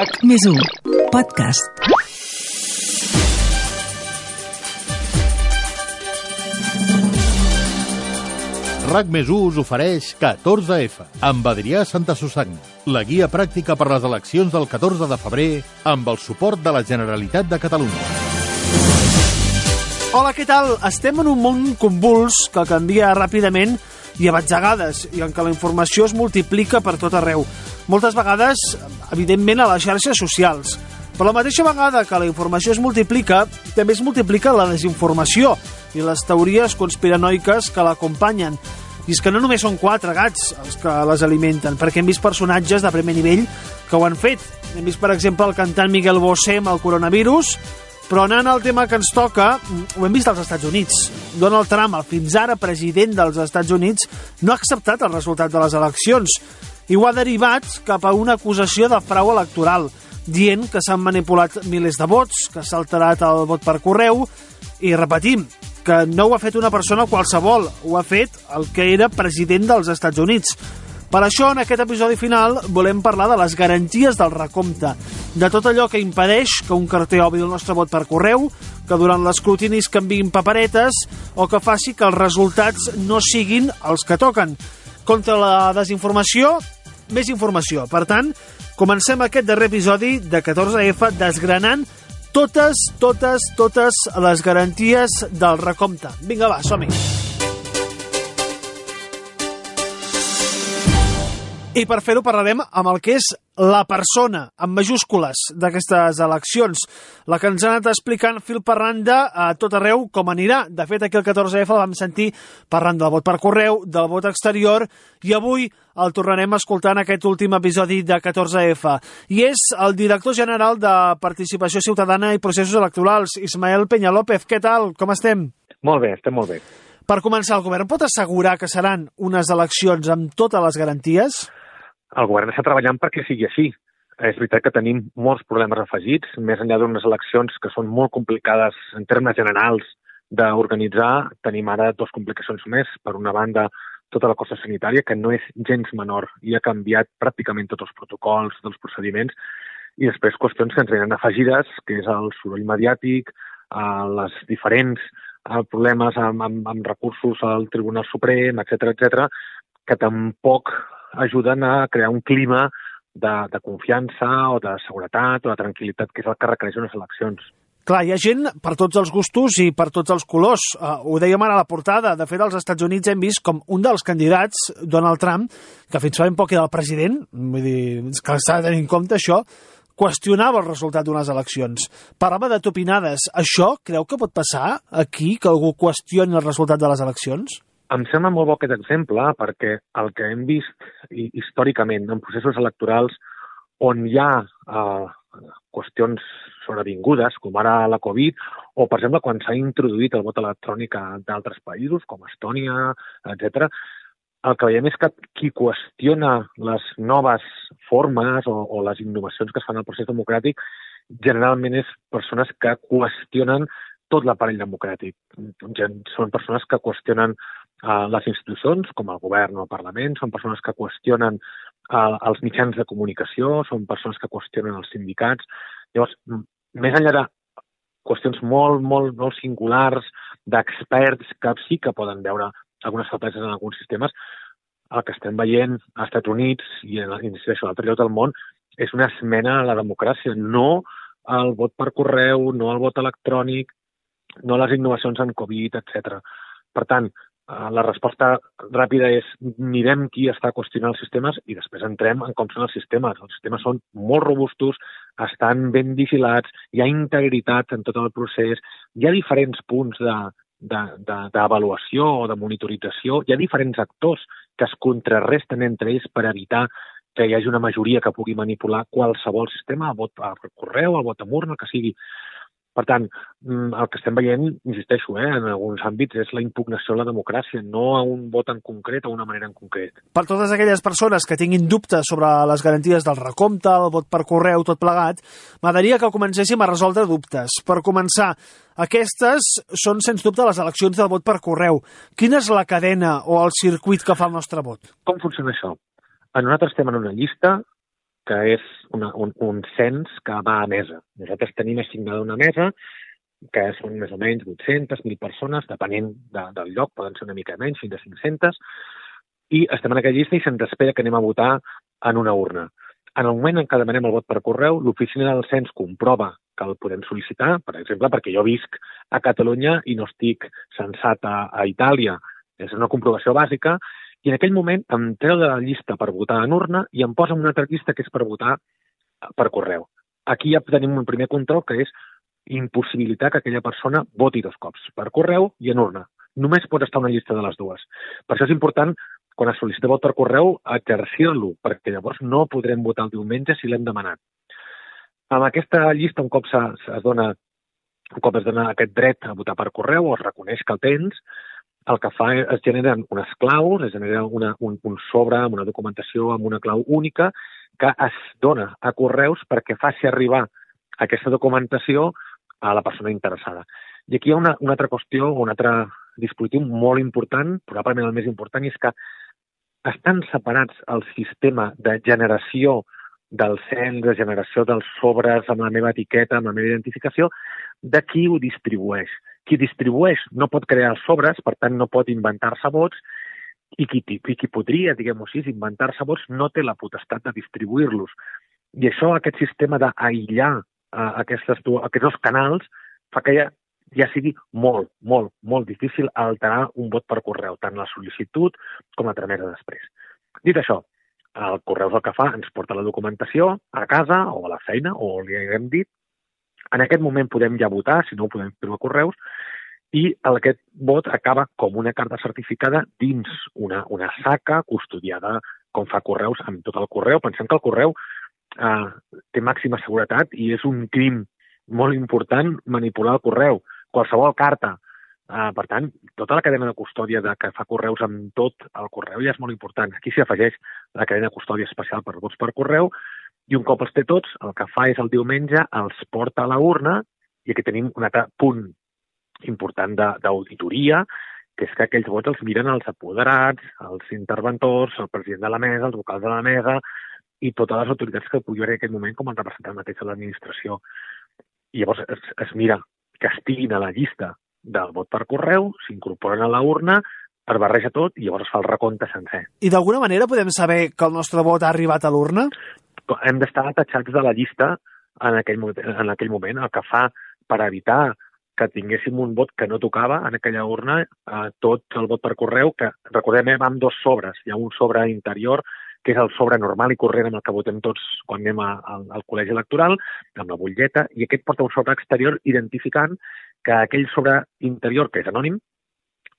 RAC més 1 podcast. RAC més 1 us ofereix 14F amb Adrià Santa Susanna, la guia pràctica per les eleccions del 14 de febrer amb el suport de la Generalitat de Catalunya. Hola, què tal? Estem en un món convuls que canvia ràpidament i a batzegades, i en què la informació es multiplica per tot arreu. Moltes vegades, evidentment, a les xarxes socials. Però la mateixa vegada que la informació es multiplica, també es multiplica la desinformació i les teories conspiranoiques que l'acompanyen. I és que no només són quatre gats els que les alimenten, perquè hem vist personatges de primer nivell que ho han fet. Hem vist, per exemple, el cantant Miguel Bosé amb el coronavirus, però anant al tema que ens toca, ho hem vist als Estats Units. Donald Trump, el fins ara president dels Estats Units, no ha acceptat el resultat de les eleccions i ho ha derivat cap a una acusació de frau electoral, dient que s'han manipulat milers de vots, que s'ha alterat el vot per correu, i repetim, que no ho ha fet una persona qualsevol, ho ha fet el que era president dels Estats Units. Per això, en aquest episodi final, volem parlar de les garanties del recompte, de tot allò que impedeix que un carter obri el nostre vot per correu, que durant l'escrutini es canviïn paperetes o que faci que els resultats no siguin els que toquen. Contra la desinformació, més informació. Per tant, comencem aquest darrer episodi de 14F desgranant totes, totes, totes les garanties del recompte. Vinga, va, som-hi. I per fer-ho parlarem amb el que és la persona, amb majúscules, d'aquestes eleccions. La que ens ha anat explicant fil per randa a tot arreu com anirà. De fet, aquí el 14F el vam sentir parlant del vot per correu, del vot exterior, i avui el tornarem escoltant aquest últim episodi de 14F. I és el director general de Participació Ciutadana i Processos Electorals, Ismael Peñalópez. Què tal? Com estem? Molt bé, estem molt bé. Per començar, el govern pot assegurar que seran unes eleccions amb totes les garanties? El govern està treballant perquè sigui així. És veritat que tenim molts problemes afegits, més enllà d'unes eleccions que són molt complicades en termes generals d'organitzar, tenim ara dues complicacions més. Per una banda, tota la costa sanitària, que no és gens menor i ha canviat pràcticament tots els protocols dels procediments, i després qüestions que ens venen afegides, que és el soroll mediàtic, eh, les diferents eh, problemes amb, amb, amb recursos al Tribunal Suprem, etc etc, que tampoc ajuden a crear un clima de, de confiança o de seguretat o de tranquil·litat, que és el que requereix unes eleccions. Clar, hi ha gent per tots els gustos i per tots els colors. Uh, ho dèiem ara a la portada. De fet, als Estats Units hem vist com un dels candidats, Donald Trump, que fins fa ben poc era el president, vull dir, que s'ha de tenir en compte això, qüestionava el resultat d'unes eleccions. Parlava de topinades. Això creu que pot passar aquí, que algú qüestioni el resultat de les eleccions? Em sembla molt bo aquest exemple perquè el que hem vist històricament en processos electorals on hi ha eh, qüestions sobrevingudes, com ara la Covid, o, per exemple, quan s'ha introduït el vot electrònic a d'altres països, com Estònia, etc. el que veiem és que qui qüestiona les noves formes o, o les innovacions que es fan al procés democràtic generalment és persones que qüestionen tot l'aparell democràtic. Són persones que qüestionen les institucions, com el govern o el Parlament, són persones que qüestionen eh, els mitjans de comunicació, són persones que qüestionen els sindicats. Llavors, més enllà de qüestions molt, molt, molt singulars d'experts que sí que poden veure algunes febleses en alguns sistemes, el que estem veient als Estats Units i, en, a l'altre lloc del món és una esmena a la democràcia, no al vot per correu, no al vot electrònic, no les innovacions en Covid, etc. Per tant, la resposta ràpida és mirem qui està qüestionant els sistemes i després entrem en com són els sistemes. Els sistemes són molt robustos, estan ben vigilats, hi ha integritat en tot el procés, hi ha diferents punts d'avaluació o de monitorització, hi ha diferents actors que es contrarresten entre ells per evitar que hi hagi una majoria que pugui manipular qualsevol sistema, el vot per correu, el vot a urna, el que sigui. Per tant, mm, el que estem veient, insisteixo, eh, en alguns àmbits, és la impugnació a la democràcia, no a un vot en concret, a una manera en concret. Per totes aquelles persones que tinguin dubtes sobre les garanties del recompte, el vot per correu, tot plegat, m'agradaria que comencéssim a resoldre dubtes. Per començar, aquestes són, sens dubte, les eleccions del vot per correu. Quina és la cadena o el circuit que fa el nostre vot? Com funciona això? Nosaltres estem en una llista que és una, un, un cens que va a mesa. Nosaltres tenim assignada una mesa que són més o menys 800, 1.000 persones, depenent de, del lloc, poden ser una mica menys, fins a 500, i estem en aquella llista i se'ns espera que anem a votar en una urna. En el moment en què demanem el vot per correu, l'oficina del cens comprova que el podem sol·licitar, per exemple, perquè jo visc a Catalunya i no estic censat a, a Itàlia. És una comprovació bàsica, i en aquell moment em treu de la llista per votar en urna i em posa en una altra llista que és per votar per correu. Aquí ja tenim un primer control que és impossibilitar que aquella persona voti dos cops, per correu i en urna. Només pot estar una llista de les dues. Per això és important, quan es sol·licita vot per correu, exercir-lo, perquè llavors no podrem votar el diumenge si l'hem demanat. Amb aquesta llista, un cop es dona un cop es dona aquest dret a votar per correu o es reconeix que el tens, el que fa es generen unes claus, es genera una, un, un sobre amb una documentació amb una clau única que es dona a correus perquè faci arribar aquesta documentació a la persona interessada. I aquí hi ha una, una altra qüestió, un altre dispositiu molt important, probablement el més important, és que estan separats el sistema de generació del cens, de generació dels sobres amb la meva etiqueta, amb la meva identificació, de qui ho distribueix. Qui distribueix no pot crear sobres, per tant no pot inventar-se vots, i qui, i qui podria, diguem-ho així, inventar-se vots no té la potestat de distribuir-los. I això, aquest sistema d'aïllar uh, aquestes, aquests dos canals, fa que ja, ja sigui molt, molt, molt difícil alterar un vot per correu, tant la sol·licitud com la tramesa després. Dit això, el correu el que fa, ens porta la documentació a casa o a la feina, o li haguem dit, en aquest moment podem ja votar, si no ho podem fer a correus, i aquest vot acaba com una carta certificada dins una, una saca custodiada com fa correus amb tot el correu. Pensem que el correu eh, té màxima seguretat i és un crim molt important manipular el correu. Qualsevol carta. Eh, per tant, tota la cadena de custòdia de que fa correus amb tot el correu ja és molt important. Aquí s'hi afegeix la cadena de custòdia especial per vots per correu i un cop els té tots, el que fa és el diumenge els porta a la urna i aquí tenim un altre punt important d'auditoria, que és que aquells vots els miren els apoderats, els interventors, el president de la mesa, els vocals de la mesa i totes les autoritats que pugui haver en aquest moment com a representant mateix de l'administració. I llavors es, es mira que estiguin a la llista del vot per correu, s'incorporen a la urna, es barreja tot i llavors fa el recompte sencer. I d'alguna manera podem saber que el nostre vot ha arribat a l'urna? Hem d'estar atachats de la llista en aquell, en aquell moment, el que fa per evitar que tinguéssim un vot que no tocava en aquella urna, eh, tot el vot per correu, que recordem, eh, amb dos sobres. Hi ha un sobre interior, que és el sobre normal i corrent amb el que votem tots quan anem a, al, al col·legi electoral, amb la butlleta, i aquest porta un sobre exterior identificant que aquell sobre interior, que és anònim,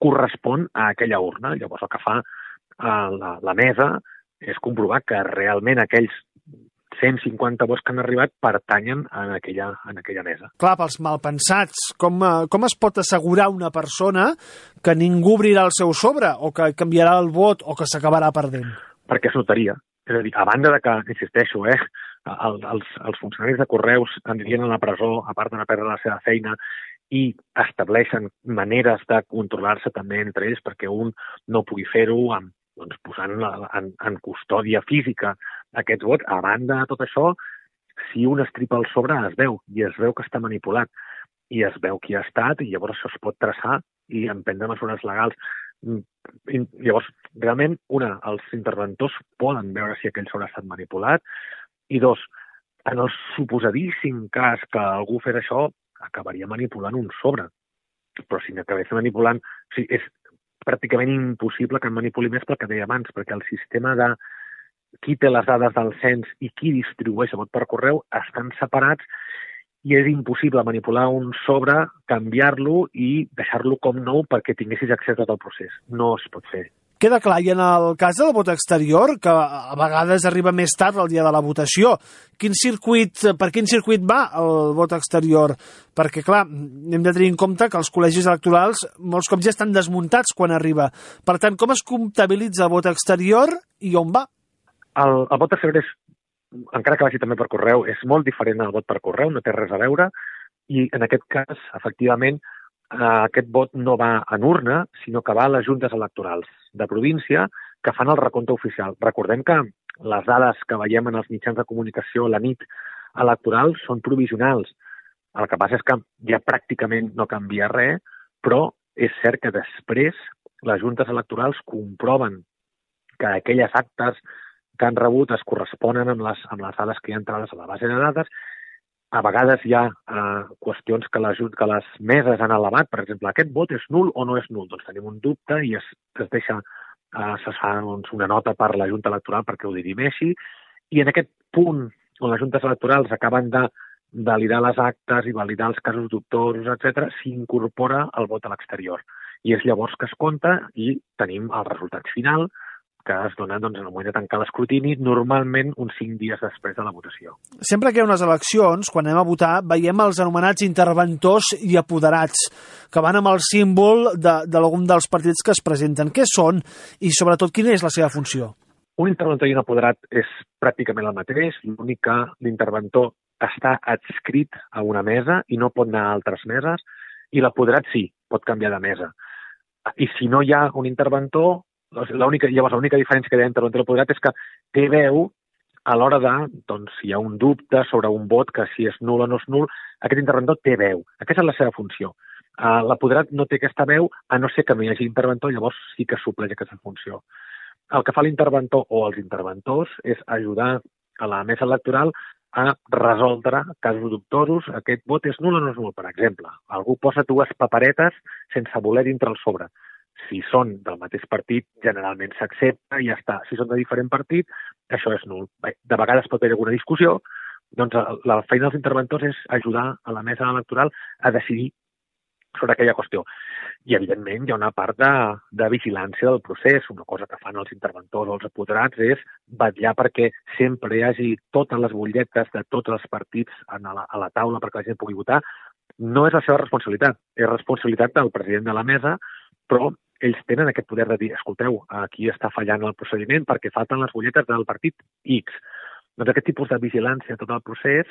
correspon a aquella urna. Llavors el que fa eh, la, la mesa és comprovar que realment aquells 150 vots que han arribat pertanyen en aquella, en aquella mesa. Clar, pels malpensats, com, eh, com es pot assegurar una persona que ningú obrirà el seu sobre o que canviarà el vot o que s'acabarà perdent? Perquè es notaria. És a dir, a banda de que, insisteixo, eh, el, els, els funcionaris de correus anirien a la presó, a part de no perdre la seva feina, i estableixen maneres de controlar-se també entre ells perquè un no pugui fer-ho amb doncs, posant en, en custòdia física aquests vots. A banda de tot això, si un estripa el sobre es veu, i es veu que està manipulat, i es veu qui ha estat, i llavors això es pot traçar i emprendre mesures legals. Mm, I, llavors, realment, una, els interventors poden veure si aquell sobre ha estat manipulat, i dos, en el suposadíssim cas que algú fes això, acabaria manipulant un sobre. Però si n'acabés manipulant... O sigui, és, pràcticament impossible que en manipuli més pel que deia abans, perquè el sistema de qui té les dades del cens i qui distribueix el vot per correu estan separats i és impossible manipular un sobre, canviar-lo i deixar-lo com nou perquè tinguessis accés a tot el procés. No es pot fer. Queda clar, i en el cas del vot exterior, que a vegades arriba més tard el dia de la votació, quin circuit, per quin circuit va el vot exterior? Perquè, clar, hem de tenir en compte que els col·legis electorals molts cops ja estan desmuntats quan arriba. Per tant, com es comptabilitza el vot exterior i on va? El, el vot exterior és, encara que vagi també per correu, és molt diferent al vot per correu, no té res a veure, i en aquest cas, efectivament, eh, aquest vot no va en urna, sinó que va a les juntes electorals de província que fan el recompte oficial. Recordem que les dades que veiem en els mitjans de comunicació la nit electoral són provisionals. El que passa és que ja pràcticament no canvia res, però és cert que després les juntes electorals comproven que aquelles actes que han rebut es corresponen amb les, amb les dades que hi ha entrades a la base de dades. A vegades hi ha eh, qüestions que, la, que les meses han elevat. Per exemple, aquest vot és nul o no és nul? Doncs tenim un dubte i es, es deixa, eh, se fa doncs, una nota per la Junta Electoral perquè ho dirimeixi. I en aquest punt on les juntes electorals acaben de validar les actes i validar els casos dubtosos, etc., s'incorpora el vot a l'exterior. I és llavors que es compta i tenim el resultat final, que es dona doncs, en el moment de tancar l'escrutini, normalment uns 5 dies després de la votació. Sempre que hi ha unes eleccions, quan anem a votar, veiem els anomenats interventors i apoderats, que van amb el símbol d'algun de, dels partits que es presenten. Què són i, sobretot, quina és la seva funció? Un interventor i un apoderat és pràcticament el mateix, l'únic que l'interventor està adscrit a una mesa i no pot anar a altres meses, i l'apoderat sí, pot canviar de mesa. I si no hi ha un interventor, llavors l'única diferència que hi ha entre l'entre el és que té veu a l'hora de, doncs, si hi ha un dubte sobre un vot, que si és nul o no és nul, aquest interventor té veu. Aquesta és la seva funció. Uh, L'apoderat no té aquesta veu, a no ser que no hi hagi interventor, llavors sí que supleix aquesta funció. El que fa l'interventor o els interventors és ajudar a la mesa electoral a resoldre casos dubtosos. Aquest vot és nul o no és nul, per exemple. Algú posa dues paperetes sense voler dintre el sobre si són del mateix partit, generalment s'accepta i ja està. Si són de diferent partit, això és nul. Bé, de vegades pot haver alguna discussió, doncs la feina dels interventors és ajudar a la mesa electoral a decidir sobre aquella qüestió. I, evidentment, hi ha una part de, de vigilància del procés. Una cosa que fan els interventors o els apoderats és vetllar perquè sempre hi hagi totes les butlletes de tots els partits a la, a la taula perquè la gent pugui votar. No és la seva responsabilitat, és responsabilitat del president de la mesa, però ells tenen aquest poder de dir, escolteu, aquí està fallant el procediment perquè falten les butlletes del partit X. Doncs aquest tipus de vigilància tot el procés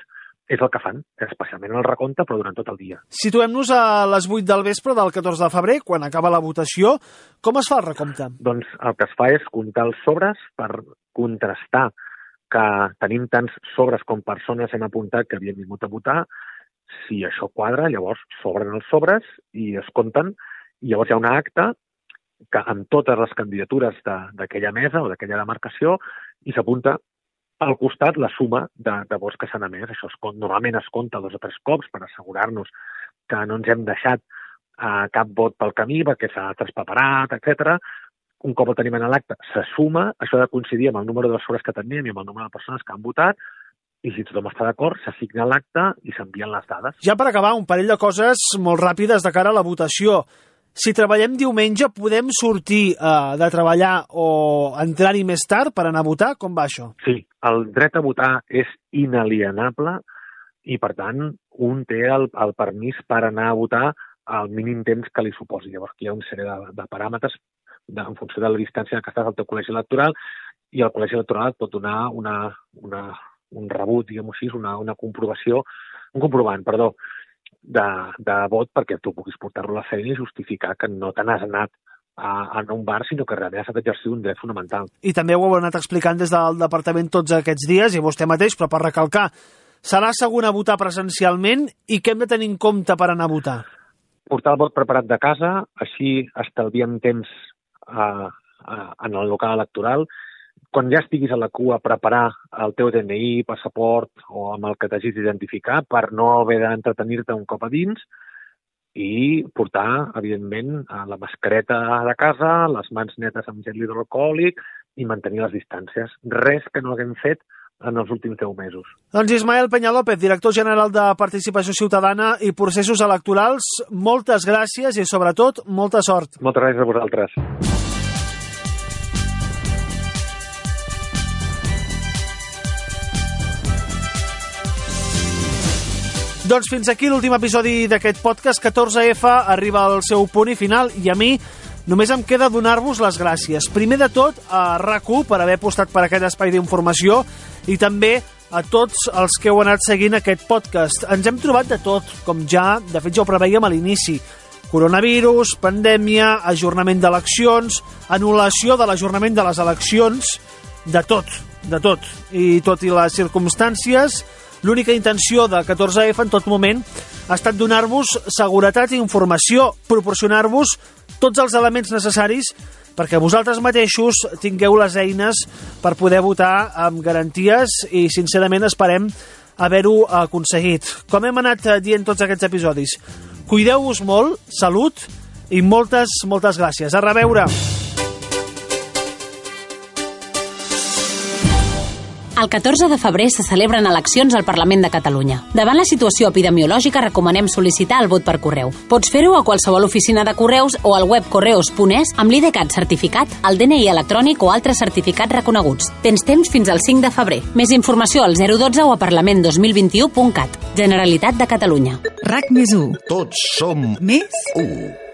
és el que fan, especialment el recompte, però durant tot el dia. Situem-nos a les 8 del vespre del 14 de febrer, quan acaba la votació. Com es fa el recompte? Doncs el que es fa és comptar els sobres per contrastar que tenim tants sobres com persones hem apuntat que havien vingut a votar. Si això quadra, llavors s'obren els sobres i es compten, i llavors hi ha una acta que amb totes les candidatures d'aquella mesa o d'aquella demarcació i s'apunta al costat la suma de, de vots que s'han emès. Això es, normalment es compta dos o tres cops per assegurar-nos que no ens hem deixat eh, cap vot pel camí perquè s'ha traspaperat, etc. Un cop el tenim en l'acte, se suma, això ha de coincidir amb el número de sobres que tenim i amb el número de persones que han votat, i si tothom està d'acord, s'assigna l'acte i s'envien les dades. Ja per acabar, un parell de coses molt ràpides de cara a la votació si treballem diumenge, podem sortir eh, de treballar o entrar-hi més tard per anar a votar? Com va això? Sí, el dret a votar és inalienable i, per tant, un té el, el permís per anar a votar al mínim temps que li suposi. Llavors, aquí hi ha una sèrie de, de paràmetres de, en funció de la distància que estàs al teu col·legi electoral i el col·legi electoral et pot donar una, una, un rebut, diguem-ho així, una, una comprovació, un comprovant, perdó, de, de vot perquè tu puguis portar-lo a la feina i justificar que no te n'has anat a, a un bar, sinó que realment has d'exercir un dret fonamental. I també ho heu anat explicant des del departament tots aquests dies, i vostè mateix, però per recalcar, serà segon a votar presencialment i què hem de tenir en compte per anar a votar? Portar el vot preparat de casa, així estalviem temps uh, uh, en el local electoral quan ja estiguis a la cua, preparar el teu DNI, passaport o amb el que t'hagis d'identificar per no haver d'entretenir-te un cop a dins i portar, evidentment, la mascareta de casa, les mans netes amb gel hidroalcohòlic i mantenir les distàncies. Res que no haguem fet en els últims 10 mesos. Doncs Ismael Peñalópez, director general de Participació Ciutadana i Processos Electorals, moltes gràcies i, sobretot, molta sort. Moltes gràcies a vosaltres. Doncs fins aquí l'últim episodi d'aquest podcast 14F arriba al seu punt i final i a mi només em queda donar-vos les gràcies. Primer de tot a rac per haver apostat per aquest espai d'informació i també a tots els que heu anat seguint aquest podcast. Ens hem trobat de tot, com ja, de fet ja ho preveiem a l'inici. Coronavirus, pandèmia, ajornament d'eleccions, anul·lació de l'ajornament de les eleccions, de tot de tot. I tot i les circumstàncies, l'única intenció de 14F en tot moment ha estat donar-vos seguretat i informació, proporcionar-vos tots els elements necessaris perquè vosaltres mateixos tingueu les eines per poder votar amb garanties i sincerament esperem haver-ho aconseguit. Com hem anat dient tots aquests episodis, cuideu-vos molt, salut i moltes, moltes gràcies. A reveure! El 14 de febrer se celebren eleccions al Parlament de Catalunya. Davant la situació epidemiològica recomanem sol·licitar el vot per correu. Pots fer-ho a qualsevol oficina de correus o al web correus.es amb l'IDCAT certificat, el DNI electrònic o altres certificats reconeguts. Tens temps fins al 5 de febrer. Més informació al 012 o a parlament2021.cat. Generalitat de Catalunya. RAC més 1. Tots som Més u.